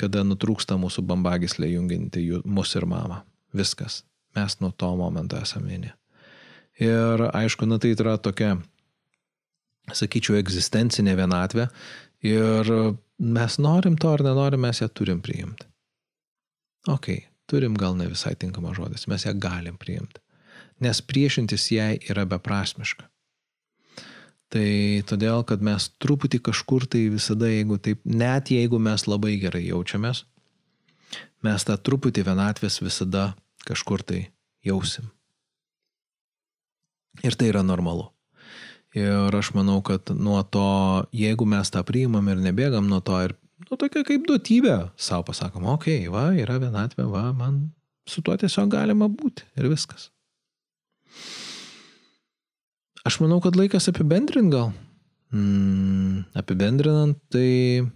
kada nutrūksta mūsų bambagislė junginti mus ir mamą. Viskas. Mes nuo to momento esame vieni. Ir aišku, na tai yra tokia sakyčiau, egzistencinė vienatvė ir mes norim to ar nenorim, mes ją turim priimti. Ok, turim gal ne visai tinkamą žodis, mes ją galim priimti, nes priešintis jai yra beprasmiška. Tai todėl, kad mes truputį kažkur tai visada, jeigu taip, net jeigu mes labai gerai jaučiamės, mes tą truputį vienatvės visada kažkur tai jausim. Ir tai yra normalu. Ir aš manau, kad nuo to, jeigu mes tą priimam ir nebėgam nuo to ir, nu, tokia kaip duotybė, savo pasakom, okei, okay, va, yra vienatvė, va, man su tuo tiesiog galima būti ir viskas. Aš manau, kad laikas apibendrint gal. Mm, apibendrinant, tai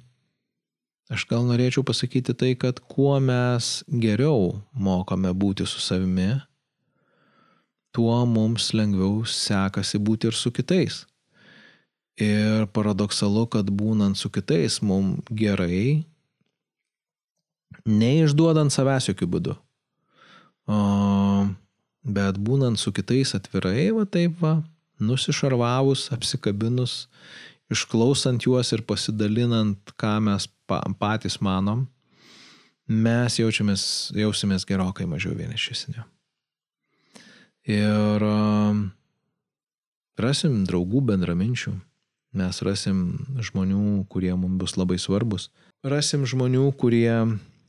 aš gal norėčiau pasakyti tai, kad kuo mes geriau mokame būti su savimi, tuo mums lengviau sekasi būti ir su kitais. Ir paradoksalu, kad būnant su kitais mums gerai, neišduodant savęs jokių būdų, o, bet būnant su kitais atvirai, va taip va, nusišarvavus, apsikabinus, išklausant juos ir pasidalinant, ką mes patys manom, mes jaučiamės, jausimės gerokai mažiau vienišesni. Ir rasim draugų bendraminčių, mes rasim žmonių, kurie mums bus labai svarbus, rasim žmonių, kurie,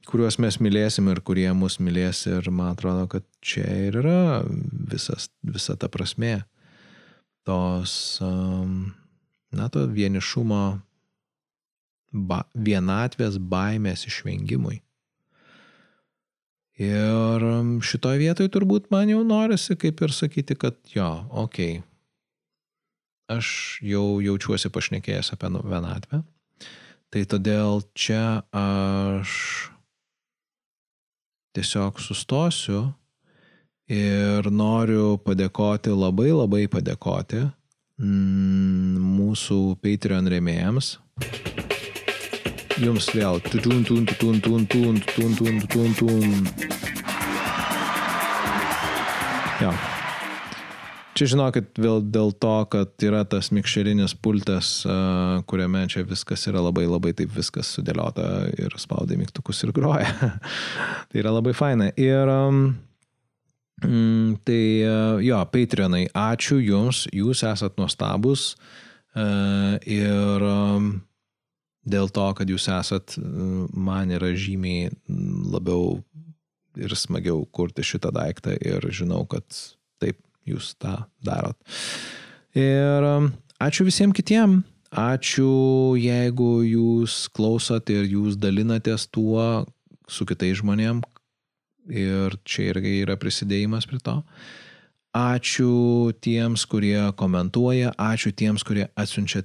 kuriuos mes mylėsim ir kurie mus mylės ir man atrodo, kad čia ir yra visas, visa ta prasme tos, na, to vienišumo, ba, vienatvės baimės išvengimui. Ir šitoje vietoje turbūt man jau norisi kaip ir sakyti, kad jo, okei, okay, aš jau jaučiuosi pašnekėjęs apie nu, vienatvę. Tai todėl čia aš tiesiog sustosiu Ir noriu padėkoti, labai labai padėkoti mm, mūsų Patreon remėjams. Jums vėl. Tutun, tun, tutun, tun, tun, tun, tun, tun, tun. Jo. Čia žinokit vėl dėl to, kad yra tas mikšerinis pultas, kuriame čia viskas yra labai labai taip viskas sudėliota ir spaudai mygtukus ir groja. [LAUGHS] tai yra labai faina. Ir um, tai jo, Patreonai, ačiū Jums, Jūs esat nuostabus. Uh, ir um, dėl to, kad jūs esat, man yra žymiai labiau ir smagiau kurti šitą daiktą ir žinau, kad taip, jūs tą darot. Ir um, ačiū visiems kitiem. Ačiū, jeigu jūs klausot ir jūs dalinatės tuo su kitais žmonėm. Ir čia irgi yra prisidėjimas prie to. Ačiū tiems, kurie komentuoja, ačiū tiems, kurie atsiunčia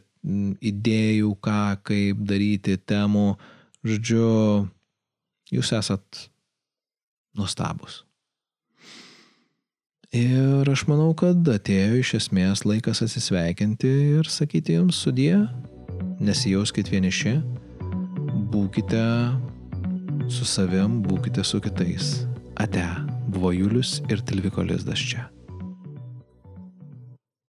idėjų, ką, kaip daryti, temų. Žodžiu, jūs esat nuostabus. Ir aš manau, kad atėjo iš esmės laikas atsisveikinti ir sakyti jums sudie, nesijauskit vieniši, būkite su savim, būkite su kitais. Ate, buvo Julius ir Tilviko Lizdas čia.